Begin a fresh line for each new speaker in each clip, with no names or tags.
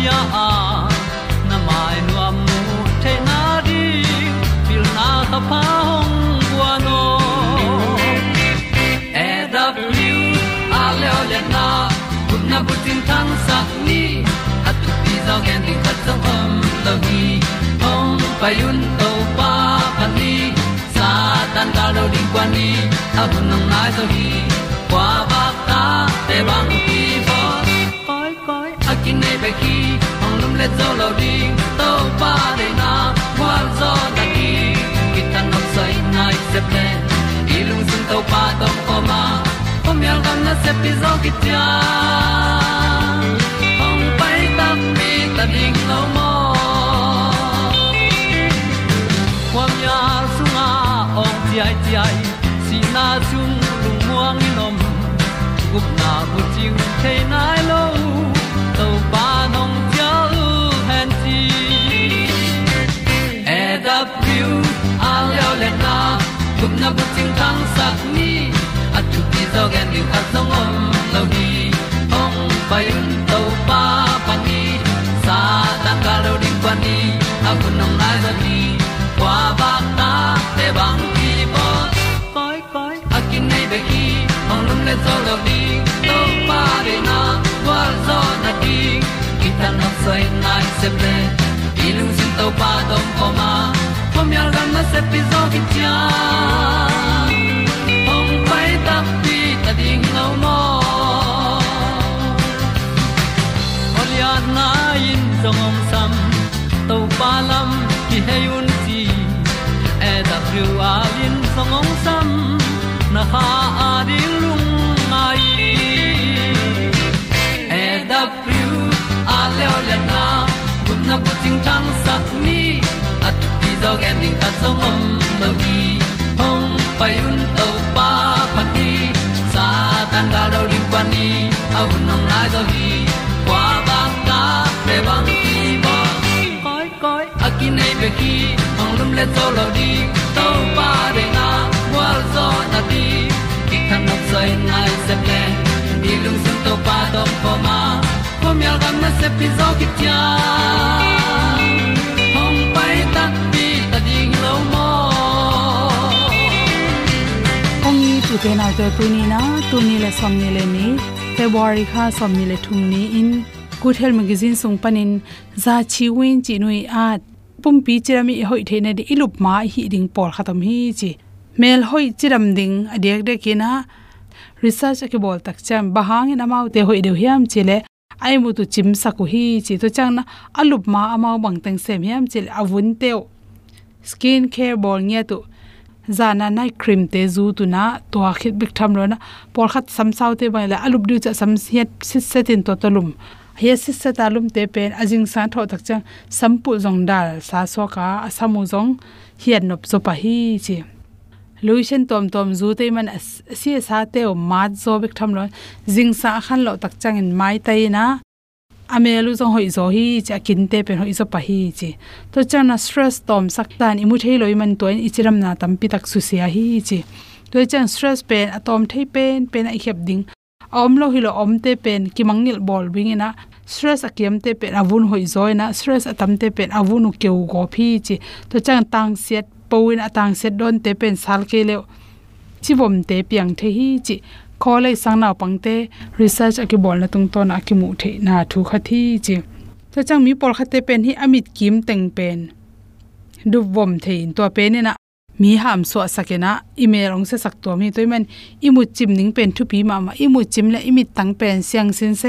pia a na mai nu am mu te na di pil na ta pa hong bua no. E da blue a le o le na, kun na bu tin tan sa ni at tu pi zo gen di khat zo om lo gi hong pa yun to pa pa ni, sa tan ga lo di kwa ni, a bu nang mai zo gi kwa ba ta te bang ki bo. Koi koi, a kin nei be ki le zo lo di to pa de na kwa zo ta ki ki tan nok sai nai se ple i lung sun to pa tom pa ma. Pom yal gam na se pi zo ki tia ong pai ta mi ta ding lo mo kwam ya sunga ong ti ai ti ai si na chung lung muang ni nom gup na bu chiu te na tang sat ni at tu ti zo gen ni khat song om lo ni ong pai un to pa pa ni sa ta ga lo ding pa ni a bu nong lai za ni kwa ba ta te bang ki bo koi koi a kin nei be ki ong lum le zo lo di to pa de na kwa zo na ki ta na sai nai se ple ilung sin to pa dom ko ma. Pom yal gam na se pi zo ki song om sam to pa lam ki hay un ti e da thru a lin song om sam na ha a di lung mai. E da thru a le o le na kun na ko ting tang sat ni at ti dog ending ta song om no gi hong pai un to pa pa ti sa tan ga do ri pa ni au nong lai do gi bang ki bo koi koi akine nei be ki ong lum le to lo di to pa de na wal zo na di ki kan nok sai nai se ple ni lung sun to pa to pa ma pom yal gam na se pi zo ki tia hom pai ta pi ta ding lo mo
ong ni tu te na te tu ni na tu ni le som ni le ni february kha som ni le thum ni in kuthel magazine sung panin za chi win chi nui a pum pi chirami hoi the na di ilup ma hi ding por khatam hi chi. Mel hoi chiram ding adek de kina. Research ke bol tak cham bahang in amau te hoi de hiam chile. Ai mu tu chim saku hi chi to chang na alup ma amau bang teng sem hiam chil avun teo. Skin care bol nge tu. Zana nai cream te zu tu na to khit bik tham ro na. Por khat sam sau te bai la alup du cha sam hiat sit setin to tolum he sit sa talum te pen ajing sa tho tak chang sampu jong dal, sa so ka asamu jong hian nop zo pa hi chi. Luisen tom tom zu te man si sa te o mat zo bik tham lo. Jing sa khan lo tak chang in mai tai na. Amelu jong hoi zo hi cha kin te pen hoi zo pa hi chi. To chana stress tom sak tan imu thei loi man toin ichiram na tam pi tak su sia hi chi. To chan stress pen atom thei pen pen a khep ding. Om lo hi lo om te pen, ki mangil bol wing ina stress akiam te pen avun hoi zoina stress atam te pen avun u keu go phi chi. To chang tang set poin atang set don te pen sal ke le chi bom te piang the hi chi. Khole sang na pangte research aki bol na tung ton aki mu the na thu kha thi chi. To chang mi por khate pen hi amit kim teng pen. Du bom thein to pen e na mi ham so sakena email ong se sak to mi. Toy man imu chim ning pen thu pi ma ma imu chim la imit tang pen siang sin se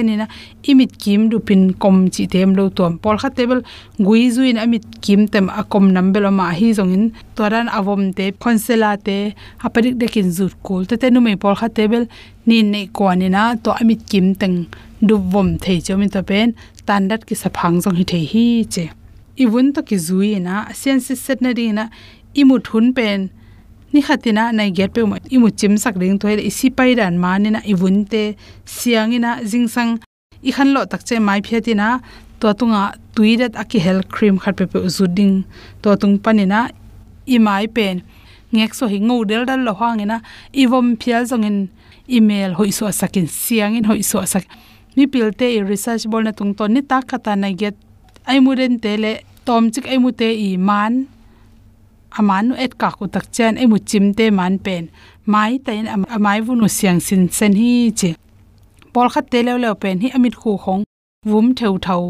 imit kim du pin kom chi tem lo tom pol kha table, gui zuin amit kim tem a kom nam belo ma hi zong in. Toran avom te, khonsela te aparik de kin zut kul. Te te nu me pol kha table, ni nei ko ni na, to amit kim teng du vom thei chomin to pen tandat ki saphang zong hi thei hi che. Iwun to ki zui na sense set na ri na imu thun pen. Ni khatina nai get pe imu chim sak ring thoi isi pai dan ma ni na iwun te. Siang ina jingsang i khan lo tak che mai pheti tina. To tunga tuirat aki hel cream khat pe pe zuding to tung panina i mai pen. Ngek so hi ngo del dal lo hang ina. Ivom phial zong in email hoi so sakin siang in hoi so sak. Mi pilte i research bol na tung ton. Ni ta kata na get. Ai mu ren te le. Tom chik ai mu te i man amanu et ka ku tak chen e mu chim te man pen. Mai ta in amai vu nu siang sin sen hi che. Pol khat te le le pen hi amit khu khong vum theu thau.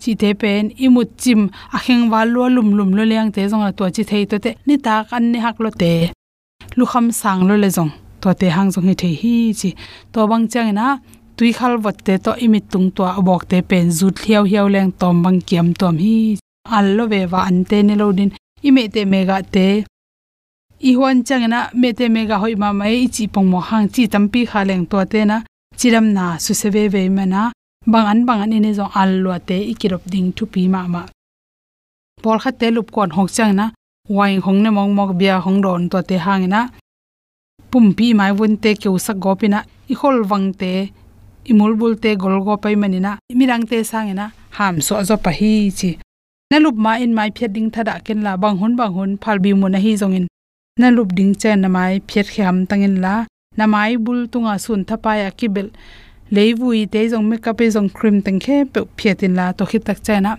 Chi te pen i mu chim a kheng wal lo lum lum lo leng te zong to chi thei to te ni ta kan ni hak lo te. Lu kham sang lo le zong. To te hang zong hi thei hi chi. To bang chang na tui khal wat te to imit tung to abok te pen zut hiao hiao leng tom bang kiam tom hi. Allo ve wa an ne lo din ime te mega te. I huan changena me te mega hoi ma mai e chi pong mo hang chi tampi kha leng to te na chiram na su se ve ve mana bang an bang an ine zo al lo te ikirop ding thu pi ma ma por kha te lup kon hok chang na wai hong ne mong mok bia hong don to te hang na pum pi mai won te keu sak go pina i hol wang te imul bul te gol go pai manina mirang te sangena, ham so zo pa hi chi na lup ma in mai phet ding thada ken la bang hun bang hun phal bi mu na hi zong in. Na lup ding chen na mai phet kham tang in la. Na mai bul tunga sun thapa ya kibel leivui te jong makeup e jong cream tang khe pe phet in la to khit tak chana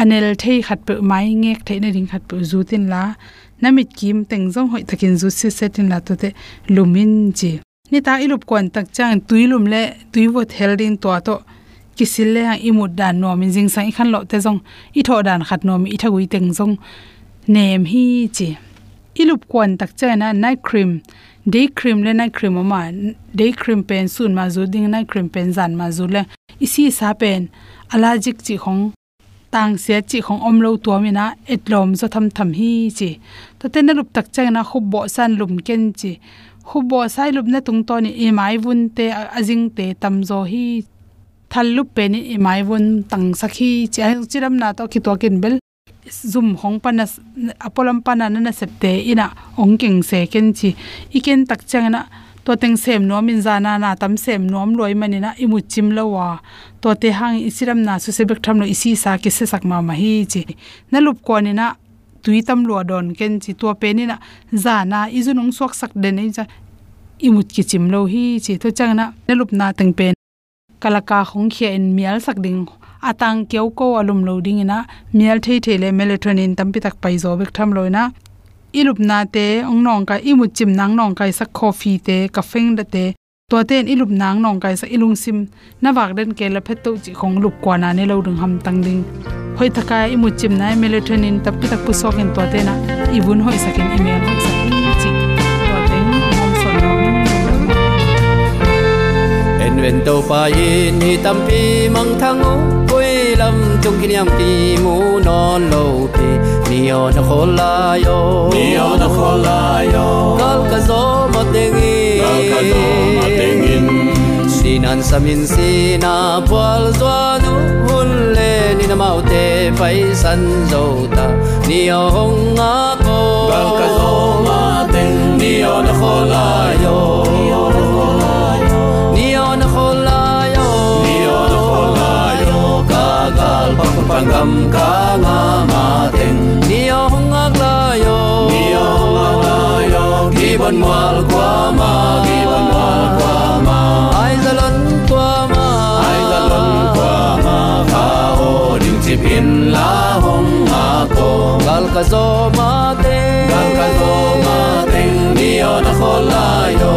anel thei khat pe mai ngek thei na ring khat pe zu tin la. Namit kim teng jong hoi takin zu se setin la to te lumin ji. Ni ta ilup kon tak chang tuilum le tuiwot heldin to to kisil le hang imut dan no min jing sang khan lo te jong i tho dan khat no mi thagui teng jong nem hi chi. Ilup kwan tak cha na night cream. Day cream le night cream ma day cream pen sun ma zu, ding night cream pen zan ma zu le. Isi sa pen. Allergic chi khong. Tang se chi khong om lo tua mi na etlom zo tham tham hi chi. To te na lup tak cha na khu bo san lum ken chi. Khu bo sai lup na tung to ni e mai vun te ajing te tam zo hi thallu peni imai won tang sakhi chiram na to ki to kin bel. Zum hong pana apolam pana na septe ina ongking se ken chi. Iken tak changna to teng sem no min zana na tam sem nom loi mani na imu chim lawa to te hang isiram na su sebek tham lo isi sa ki se sak ma ma hi chi. Na lup ko ni na tui tam lo don ken chi. To pe ni na zana izunung sok sak de nei cha imut ki chim lo hi chi. To changna na lup na teng pen kalaka khong khe in mial sak ding. Atang keu ko alum lo ding ina, mial thei thei le melatonin tampi tak pai zo bek tham loina ilup na te, ong nong ka imu chim nang nong kai sak coffee te, ka feng da te. To ten ilup nang nong kai sa ilung sim. Na wak den ke la phet to chi khong lup kwa na ne lo dung ham tang ding. Hoi thaka imu chim nai melatonin tampi tak pu sok en to te na. Ibun hoi sakin email hoi sakin
ven tàu pa in hi tam pi mang thang o quê lâm chung kinh yam pi mu non lo pi ni o na khol la yo
ni o na khol la yo
kal ka zo ma tengi
kal ka zo ma tengin
sinan samin sina pwal zwa nu hun le ni na mau te pai san zo ta ni o hong a ko
kal ka zo ma teng ni o na khol la yo
pangam ka nga ma teng. Nio hong ak la yo
nio hong ak la yo
ki bon wal kwa ma.
Ki bon wal kwa ma.
Ai za lon kwa ma.
Ai za lon kwa ma pin la hong ma ko.
Gal ka zo ma te
gal ka zo ma te ni o na khola yo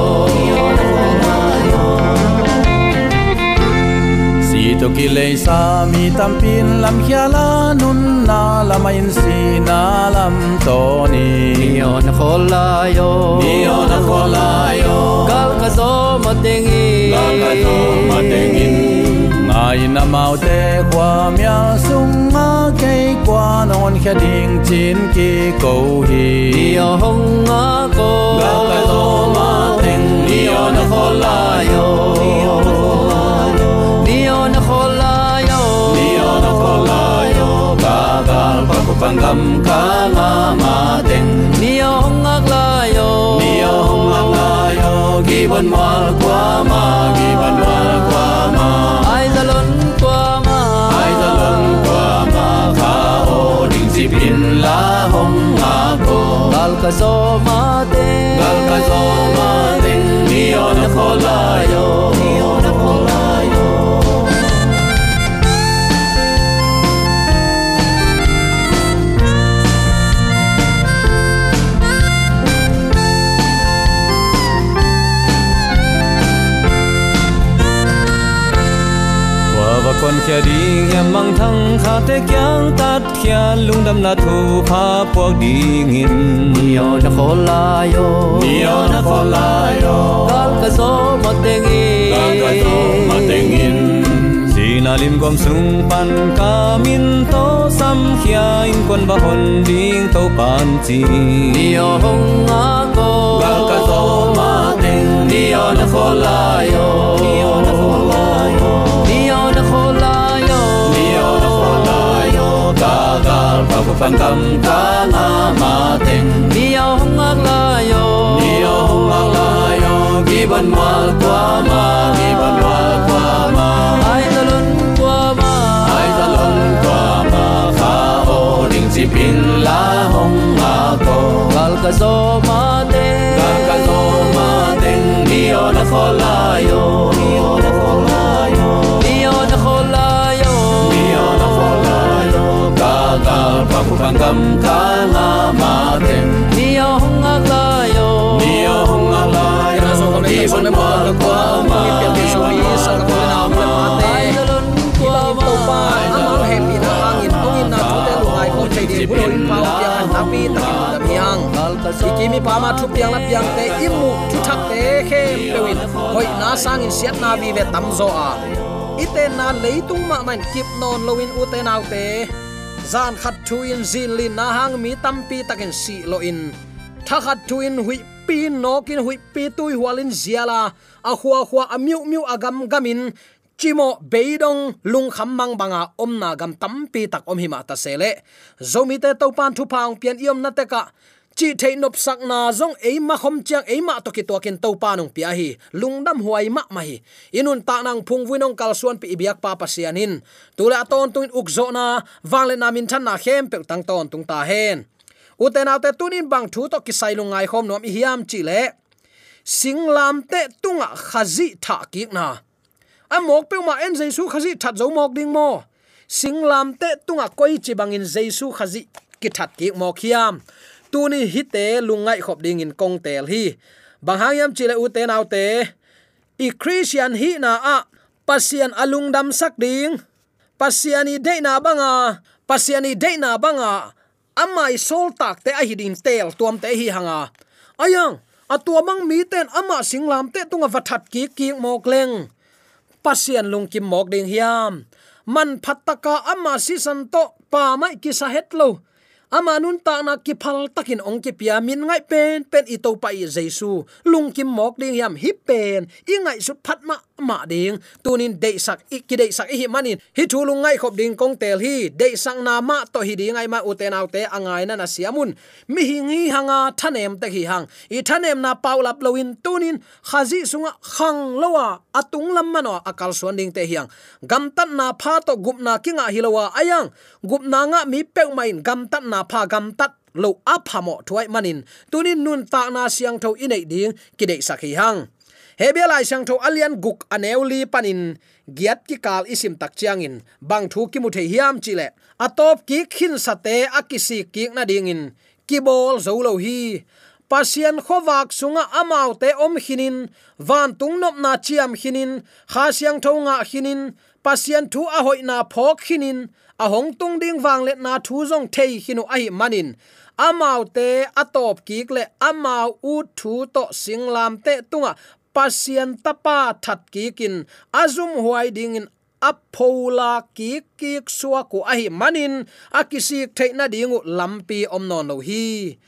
to ki le sa mi tam pin lam khia la nun na la ma in si na lam to ni.
Ni o na khola yo.
Ni o na khola yo.
Gal ka zo ma te ngi
gal ka zo ma te ngi ai na mau te qua mia sung ma cây qua non khia ding chin ki ko hi.
Ni o hong a ko.
Ga ka zo ma teng ni o na kho la yo pa ku pangam ka ma teng
ni hong ak la yo.
Ni hong ak la yo. Gi ban ma qua ma gi ban ma qua ma.
Ai da lon qua ma.
Ai da lon qua ma kha o ding si pin la hong ma ko.
Gal ka zo ma te.
Gal ka zo ma te ni na kho la yo. Ni
con kia đi em mang thăng khá thế kyang tát kia lung đâm na thu pha buộc đi nghìn
ni o na kho la yo.
Ni o na kho la yo.
Gal ka zo ma te ngi
gal ka zo ma te ngin
si na lim gom sung pan ka min to sam kia in quân ba hon ding to pan chi.
Hong a ko.
Gal ka zo ma te ni o na kho la yo pang kam ka na ma te
ni o hong ak la yo.
Ni o hong ak la yo. Gi ban mal kwa ma. Gi ban mal kwa ma.
Ai da lon qua ma?
Ai da lon kwa ma? Kha o ding si pin la hong ma ko
gal ka zo
pa ku pang kam ka na ma ding
ni o hong ak la yo.
Ni o hong ak la yo ni ban ma kwa ma
Piang Yesu ni sa ka na
ai da lon qua ma
pa amang happy na hangin ongin na thute lungai ko thei di bulo in pau piang an tapi takin da piang
gal ka zo
ikimi pa ma thu piang la piang te imu thu thak te khem pewin hoi na sang in siat na vi ve tam zo a ite na leitung ma man kip non loin u te nau te zan khat thu in zin lin na hang mi tampi takin si lo in. Tha khat thu in hui pi nokin hui pi tui hualin ziala. A huwa huwa a miu miu agam gamin chimo beidong lung kham mang banga omna gam tampi tak om hima ta sele zomi te to pan thu phang pian iom na te ka chi thei nop sak na zong ei ma khom chang ei ma to ki to ken to pa nong pia hi. Lungdam huai ma ma hi. Inun ta nang phung vuinong kal suan pi ibiak pa pasianin tula ton tung uk zo na wangle na min than na khem pe tang ton tung ta hen. Uten autte tunin bang thu to ki sai lungai khom nom hi hiam chi le. Singlam te tunga khazi tha ki na. Amok pe ma en jaisu khazi that zo mok ding mo. Singlam te tunga koi chi bangin jaisu khazi ki that ki mok hiam tuni hite lungai khop ding in kong tel hi bang hangyam chile u te nau te i christian à, à. hi na à. a pasian alung dam sak ding pasiani de na banga pasiani de na banga amai sol tak te a hidin tel tuam te hi hanga ayang atuamang mi ten ama singlam te tunga vathat ki ki mok leng. Pasian lung kim mok ding hiam. Man phataka ama si san to, pa mai ki sa het lo ama nun ta na ki phal takin ong ki pia min ngai pen pen i to pa i jesu. Lung kim mok ding yam hi pen. I ngai su phat ma ma ding tunin de sak i de sak hi manin. Hi thu ngai khop ding kong tel hi. De sak na ma to hi ding ai ma uten te te angai na na siamun. Mi hi ngi hanga thanem te hi hang. I thanem na paulap loin tunin khazi sunga khang lowa atung lam mano akal suan ding te hiang gam tan na pha to gup na kinga hilowa ayang. Gup na nga mi pek main gam tan na pha gam tat lo aphamo thuai manin. Tunin nun ta na siang tho inei ding kidei sakhi hang hebia lai sang tho alian guk aneuli panin. Giat ki kal isim tak chiang in bang thu ki mu the hiam chi le. Atop ki khin sate akisi ki na ding in. Ki bol zo lo hi. Pasian khowak sunga amau te om hinin van tung nop na chiam hinin kha siang thonga hinin pasian thu a hoi na phok hinin a hong tung ding wang let na thu zong thei hinu ai manin. Amau te atop kik le amau u thu to singlam te tunga pasian tapa that ki kin. Azum huai ding in aphola ki ki suwa ku ahi manin. Akisi theina dingu lampi omno no hi.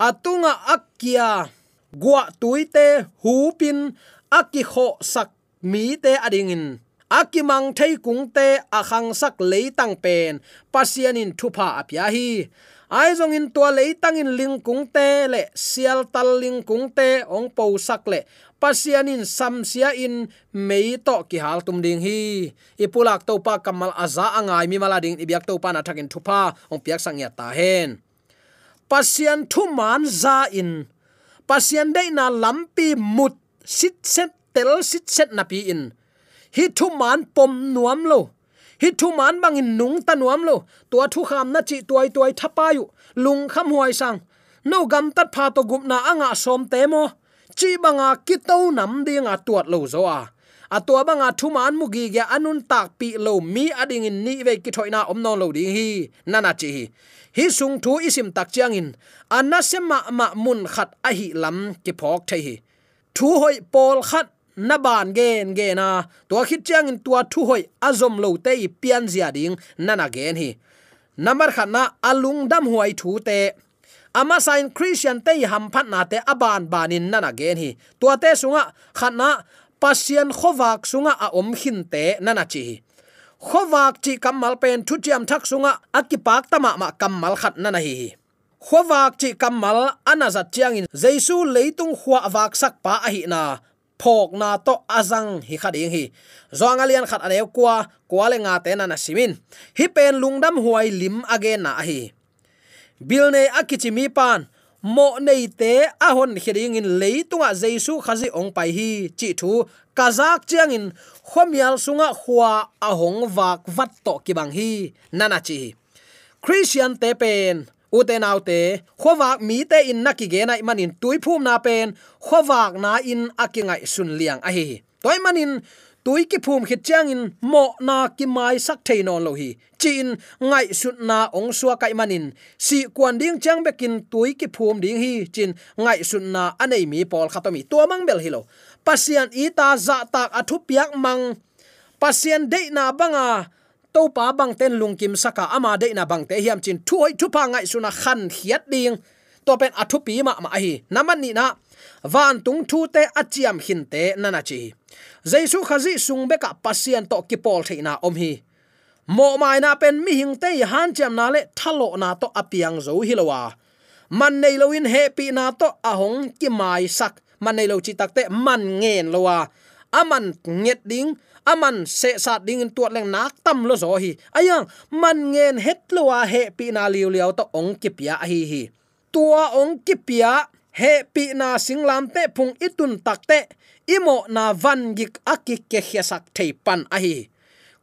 Atunga akkia gwa tuite hupin. Akki sak mi te adingin akimang thei kungte akhang sak leitang pen. Pasianin thupa apya hi. Ai zong in tua leitang in ling kungte le, sial tal ling kungte ong po sak le. Pasianin samsia in mei to ki hal tum ding hi. Ipulak to pa kamal aza angai mi mala ding ibyak to pa na thakin thupa ong piak sang ya ta hen. Pasian thu man za in. Pasian dei na lampi mut sit set, tel sit set na pi in hi thu man pom nuam lo. Hi thu man bang in nung ta nuam lo. Tua thu kham na chi tuai tuai thapayu lung kham huai sang. No gam tat pha to gup na anga som te mo. Chi banga ki nam ding a tuat lo zo a. A tua banga thu man mu gi ge anun tak pi lo mi ading in ni ve ki thoina om non lo ding hi. Nana chi hi. Hi sung thu isim tak chiang in. Anasema ma mun khat a hi lam ki phok the hi. Thu hoi pol khat na ban gen ge na. To khit chang in tua thu hoi azom lo te pian zia ding nana gen hi. Namar khat na alung dam huai thu te. Ama sign christian te ham phat na te aban banin nana gen hi. Tua te sunga khat na pasian khowak sunga a om khin te nana chi khowak chi kamal pen thu chiam thak sunga akipak tama ma kamal khat nana hi hi. Khowak chi kamal anazat chiang in jaisu leitung khuwa wak sak pa a hi na phok na to azang hi khading hi. Zong alian khat ane kwa kwa le nga te na na simin. Hi pen lungdam huai lim again na hi. Bil ne akichi mi pan. Mo nei te a hon hiring in leitunga jaisu khazi ong pai hi. Chi thu, kazak chiang in khomial sunga khwa ahong wak wat to ki bang hi nana chi. Christian te pen uten autte, khowak mi te in naki ge nai manin tui phum na pen, khowak na in akingai sun liang a hi toy manin tui ki phum khit chang in mo na ki mai sak thei non lo hi. Chin ngai sut na ong suwa kai manin, si kwan ding chang bekin tui ki phum ding hi, chin ngai sut na anei mi pol khatomi to mang bel hi lo. Pasian ita za tak athu piak mang. Pasian de na banga to pa bang ten lung kim saka ama de na bang te hiam chin thuai thu pa ngai suna khan hiat ding. To pen athu pi ma ma hi naman ni na, van tung thu te achiam hin te nana chi. Jaisu khazi sung be ka pasien to ki pol theina om hi. Mo mai na pen mi hing te han cham na le thalo na to apiang zo hilowa. Man nei lo in happy na to ahong ki mai sak. Man nei lo chi takte man ngen lowa aman nget ding, aman se sa ding in tuat leng nak tam lo zo hi. Ayang, man ngen het lowa he pi na liu liu to ong ki pia hi hi. Tua ong ki pia he pi na singlam te phung itun takte imo na van gik akik ke hiasak thei pan a hi.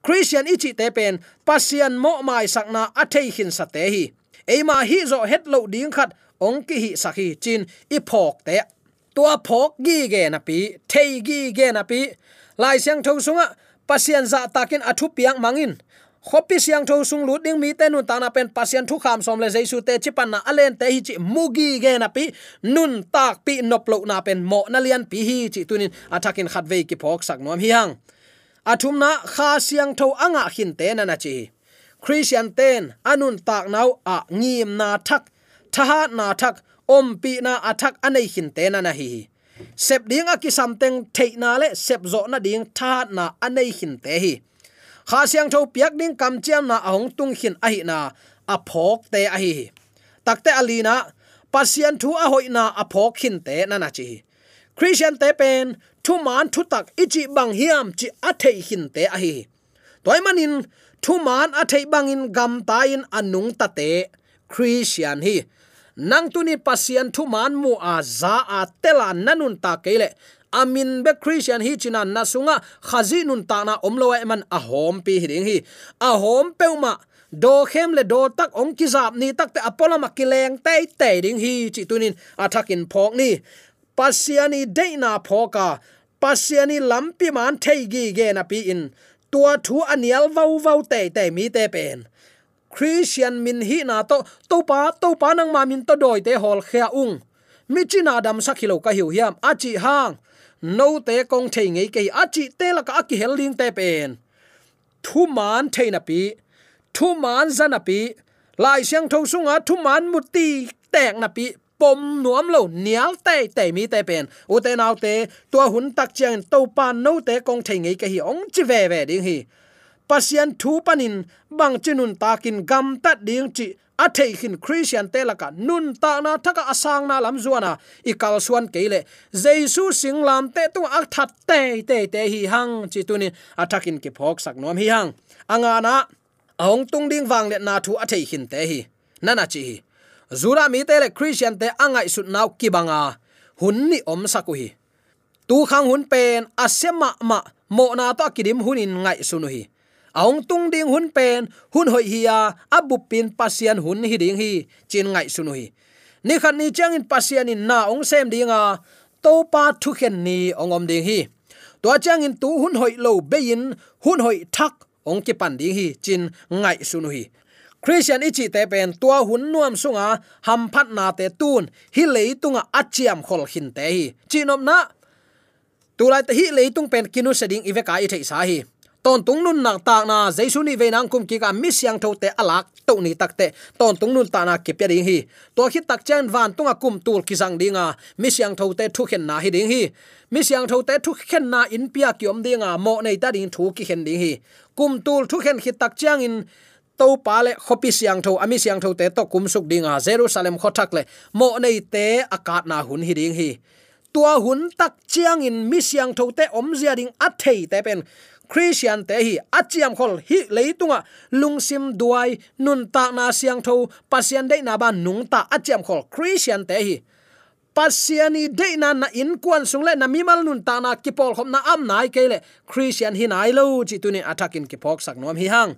Christian ichi te pen, pasian mo mai sakna a thei hin sa te hi. Eima hi zo het lo ding khat, ong ki hi sakhi chin, i phok te tua phok gi ge na pi, thei gi ge na pi. Lai siang tho sunga pasien za takin athu piang mangin. Khopi siang tho sung lu ding mi te nun ta na pen pasien thu kham som le jaisu te chipan na alen te hi chi mugi ge na pi, nun tak pi nop lo na pen mo na lian pi hi chi tunin atakin khat ve ki phok sak nom hi hang. Athum na kha siang tho anga hin te na na chi. Christian ten anun tak nau a ngim na thak thaha na thak om pi na athak anei hin te na na hi. Sep ding a ki samteng theina le sep zo na ding tha na anei hin te hi. Kha siang tho piak ding kam chiam na ahong tung hin a hi na, a phok te a hi. Takte alina pasian thu a hoi na a phok hin te na na chi. Christian te pen, thu man thu tak ichi bang hiam chi a thei hin te a hi. Toy manin, thu man a thei bangin gam ta in anung ta te, christian hi nang tuni pasian thu man mu a za a tela nanun ta kele amin be christian hi china nasunga khazi nun ta na omlo e man a hom pi hiding hi. A hom peuma do khem le do tak ong ki zap ni tak te apola ma makileng te te ding hi chi tunin athakin phok ni. Pasiani deina phoka pasiani lampi man thei gi ge na pi in. Tua thu anial vau vau te te mi te pen christian min hi na to to pa to pa nang ma min to doi te hol khia ung. Mi china dam sakhilo ka hiu hiam achi hang. No te kong thei ngei ke achi te la ka ki helding te pen. Thu man thei na pi, thu man zana pi, lai siang tho sunga thu man muti tek na pi, pom nuam lo nial te te mi te pen. U te nau te, tua hun tak chiang to pa no te kong thei ngei ke hi, ong chi ve ve ding hi pasian thu panin, bang chinun takin gam tat ding chi a thei khin christian te laka nun ta na thaka asang na lam zuana i kal suan keile jesu sing lam te tu ak that te te te hi hang chi tu ni, athakin ki phok sak nom hi hang. Anga na ahong tung ding wang le na thu a thei khin te hi. Nana chi hi. Zura mi te le christian te angai sut nau ki banga hun ni om saku hi. Tu khang hun pen asema ma mo na to kidim hunin ngai sunu hi aung tung ding hun pen, hun hoi hiya abu pin pasian hun hi ding hi, chin ngai sunu hi ni khat ni chang in pasian in na ong sem dinga to pa thu khen ni ong om ding hi. To chang in tu hun hoi lo be in, hun hoi thak ong ki pan ding hi, chin ngai sunu hi christian ichi te pen tua hun nuam sunga ham phat na te tun, hi leitunga achiam khol hin te hi. Chinom na tulai te hi leitung pen kinu seding ive ka i thei sa hi ton tung nun nak ta na jaisu ni ve nang kum ki ka mi siang tho te alak to ni tak te ton tung nun ta na ki pe ding hi. To khi tak chen van tunga kum tul ki sang dinga mi siang tho te thu khen na hi ding hi. Mi siang tho te thu khen na in pia ki om dinga mo nei ta ding thu ki khen ding hi. Kum tul thu khen khi tak chang in to pa le khopi siang tho ami siang tho te to kum suk dinga jerusalem khothak le mo nei te akat na hun hi ding hi. Tua hun tak chiang in mi siang tho te om zia ding a thei te pen christian te hi achiam khol hi leitunga lungsim duai nun ta na siang tho pasian de na ban nung ta achiam khol christian te hi. Pasiani de na na in kwan sung le na mi mal nun ta na kipol khom na am nai ke le. Christian hi nai lo chi tu ni attack in kipok sak nom hi hang.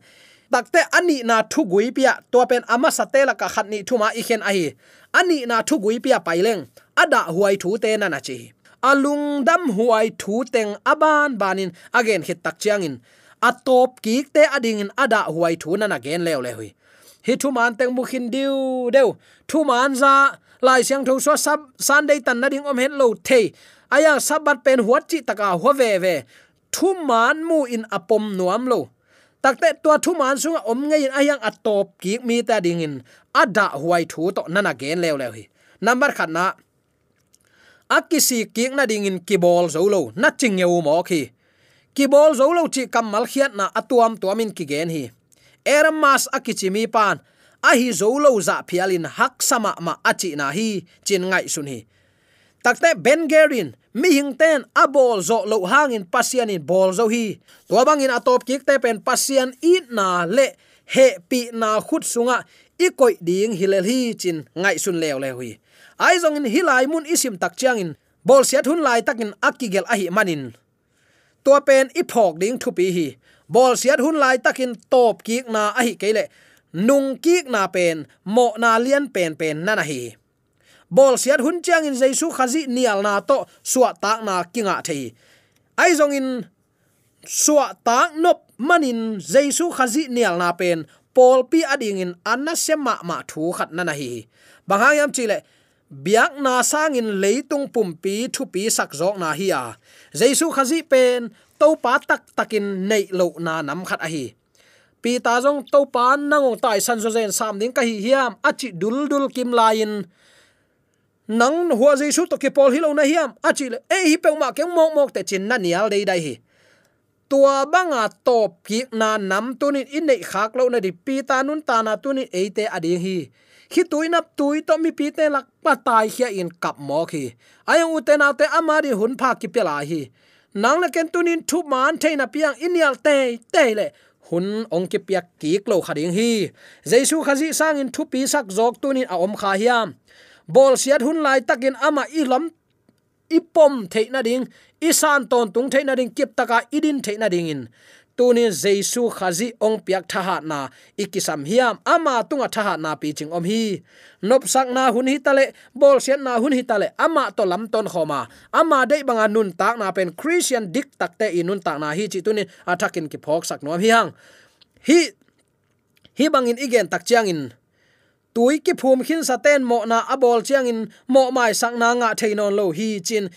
Takte ani na thu gui pia to pen ama satela ka khat ni thuma i khen a hi. Ani na thu gui pia paileng ada huai thu te na na chi alung dam huai thu teng aban banin again hit tak chiangin. Atop ki te ading in ada huai thu nan again lew le hui. Hi thu man teng mukhin diu deu. Thu man za lai siang tho so sab sunday tan na ding om hen lo the. Aya sabat pen huat chi taka ho ve ve. Thu man mu in apom nuam lo. Takte tua thu man sunga om ngai in ayang atop ki mi ta ding in ada huai thu to nana gen lew le hui. Number khat na akisi kiek na ding in kibol zolo na ching yeu mo khi kibol zolo chi kamal khiat na atuam tuamin ki gen hi eramas akichi mi pan a hi zolo za phialin hak sama ma achi na hi chin ngai sun hi takte bengerin mi hingten a bol zo lo hangin pasian in bol zo hi to bangin atop kik te pen pasian i na le he pi na khut sunga i koi ding hilel hi chin ngai sun lew le hui ai zong in hilai mun isim tak chiang in, bol siat hun lai takin akigel ahi manin to pen i phok ding thu pi hi, bol siat hun lai takin top kik na ahi kele nung kik na pen, mo na lian pen pen na na hi. Bol siat hun chiang in jaisu khazi nial na to suwa tak na kinga thei ai zong in suwa tak nop manin jaisu khazi nial na pen pol pi ading in anna sema ma thu khat na na hi. Banghayam chile biak na sangin leitung pumpi thupi sak zok na hi a. Jaisu khazi pen to pa tak takin nei lo na nam khat a hi. Pi ta jong to pa nang tai san zo zen sam ding ka hi hiam achi dul dul kim lain. Nang huwa jaisu to ke pol hilo na hiam achi le e hi pe ma ke mok mok te chin na nial dei dai hi. Tua banga top ki na nam tunin in nei khak lo na di pi ta nun ta na tunin e te ading hi khi tui nap tui to mi pi te lak pa tai khia in kap mo khi. Ayong uten autte amari hun pha ki pela hi. Nang la ken tunin thu man theina piang inial te te le hun ong ki piak ki klo khading hi. Jesu khazi sang in thu pi sak jok tunin a om kha hiam. Bol siat hun lai takin ama i lam ipom theina ding isan ton tung theina ding kip taka idin theina ding in tunin jesu khazi ong piak thaha na, ikisam hiam ama tunga thaha na pi ching om hi. Nop sak na hun hi tale bol sian na hun hi tale ama to lam ton khoma ama dei banga nun tak na pen, christian dik takte inun tak na hi chi tunin athakin ki phok sak nom hi hang. Hi hi bangin igen tak chiang in, tui ki phum khin saten mo na abol chiang in, mo mai sak na nga theinon lo hi chin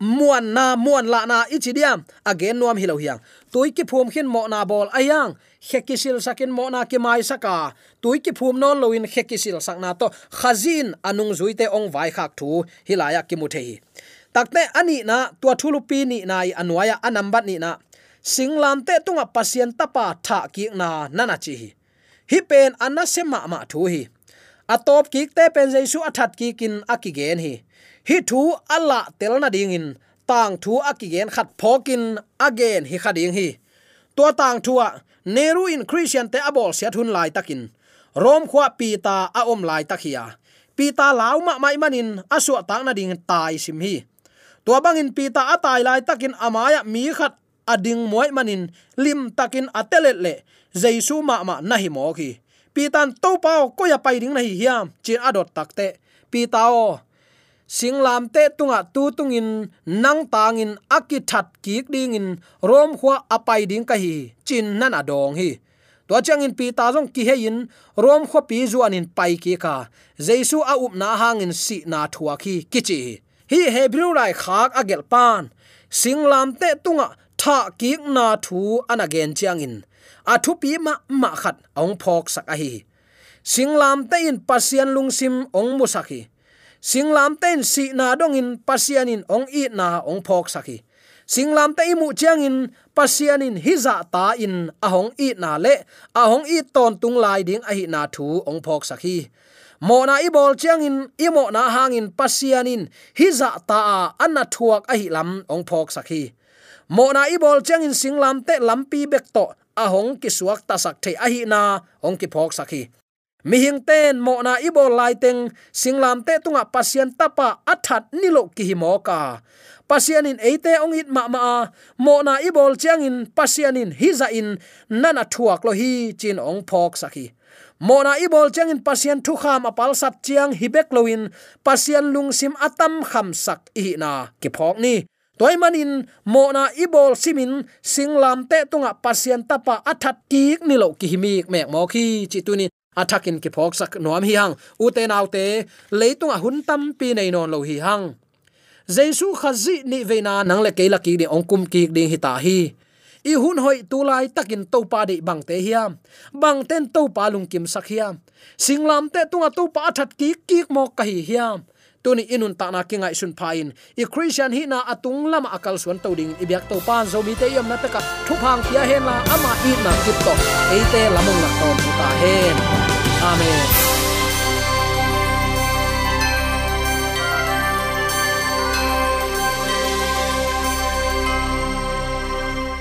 muan na muan la na ichidiam again à, nuam hilo hiang tui ki phum khin mo na bol ayang hekisil sakin mo na ki mai saka à. tui ki phum non loin hekisil sakna to. Khazin anung à, zuite ong vai khak thu hilaya ki muthei takte ani na, tua thulu pi ni nai anwaya anambat ni na. Singlam te tunga pasien tapa tha ki na nana chi hi pen anna sema ma thu hi atop ki te pen jaisu athat ki kin akigen hi hi thu ala telna ding in. Tang thu akigen khat phokin again hi khading hi. To tang thua neru in christian te abol sia thun lai takin. Rom khwa pi ta a om lai takhia pi ta law ma mai manin asu tang na ding tai sim hi. To bangin pi ta atai lai takin amaya mi khat ading moi manin, lim takin atelet le. Jaisu ma ma nahi mo ki pi tan to pao ko ya pai ding nahi hiam chin adot takte pi tao singlam te tunga tu tungin nang tangin akithat kik ki ding in rom khwa apai ding ka hi, chin nan adong hi. To chang in pi ta jong ki he in rom khwa pi zuan in pai ki ka. Jesu a up na hangin si na thua ki kichi hi hebrew rai khak agel pan. Singlam te tunga tha kik na thu anagen chiang in. A thu pi ma ma khat ong phok sak a hi. Singlam te in pasian lungsim ong musaki singlam ten si na dong in pasianin ong i na ong phok saki singlam te imu chiang in pasianin hiza ta in ahong i na le, ahong i ton tung lai ding a hi na thu ong phok saki mo na i bol chiang in mo na hangin pasianin hiza ta a anna thuak a hi lam ong phok saki mo na i bol chiang in singlam te lampi bek to ahong ki suak ta sak the a hi na ong ki phok saki mi hing ten mo na ibo lai teng singlam te tunga pasien tapa athat nilo ki hi mo ka. Pasien in eite ong it ma ma mo na ibol chiang in, pasien in hiza in nana thuak lo hi, chin ong phok saki mo na ibol chiang in pasien thu kham apal sat chiang hibek loin pasien lung sim atam kham sak i na ki phok ni. Toy manin mo na ibol simin singlam te tunga pasien tapa athat ki ni lo ki himik mek mo khi chi tuni athakin ki phok sak nom hi hang. Ute naute leitung a hun tam pi nei non lo hi hang. Jesu khazi ni veina nang le keila ki de ongkum ki de hi ta hi. I hun hoi tu lai takin to pa de bang te hiam bang ten to pa lung kim sak hiam singlam te tunga to pa that ki ki mo ka hi hiam tuni inun ta na kingai sun phain. I christian hi na atung lama akal suan to ding. I biak to pan zo mi te yam na taka thu phang pia hen la ama i na kip to. E te lamong na ton ta hen. Amen.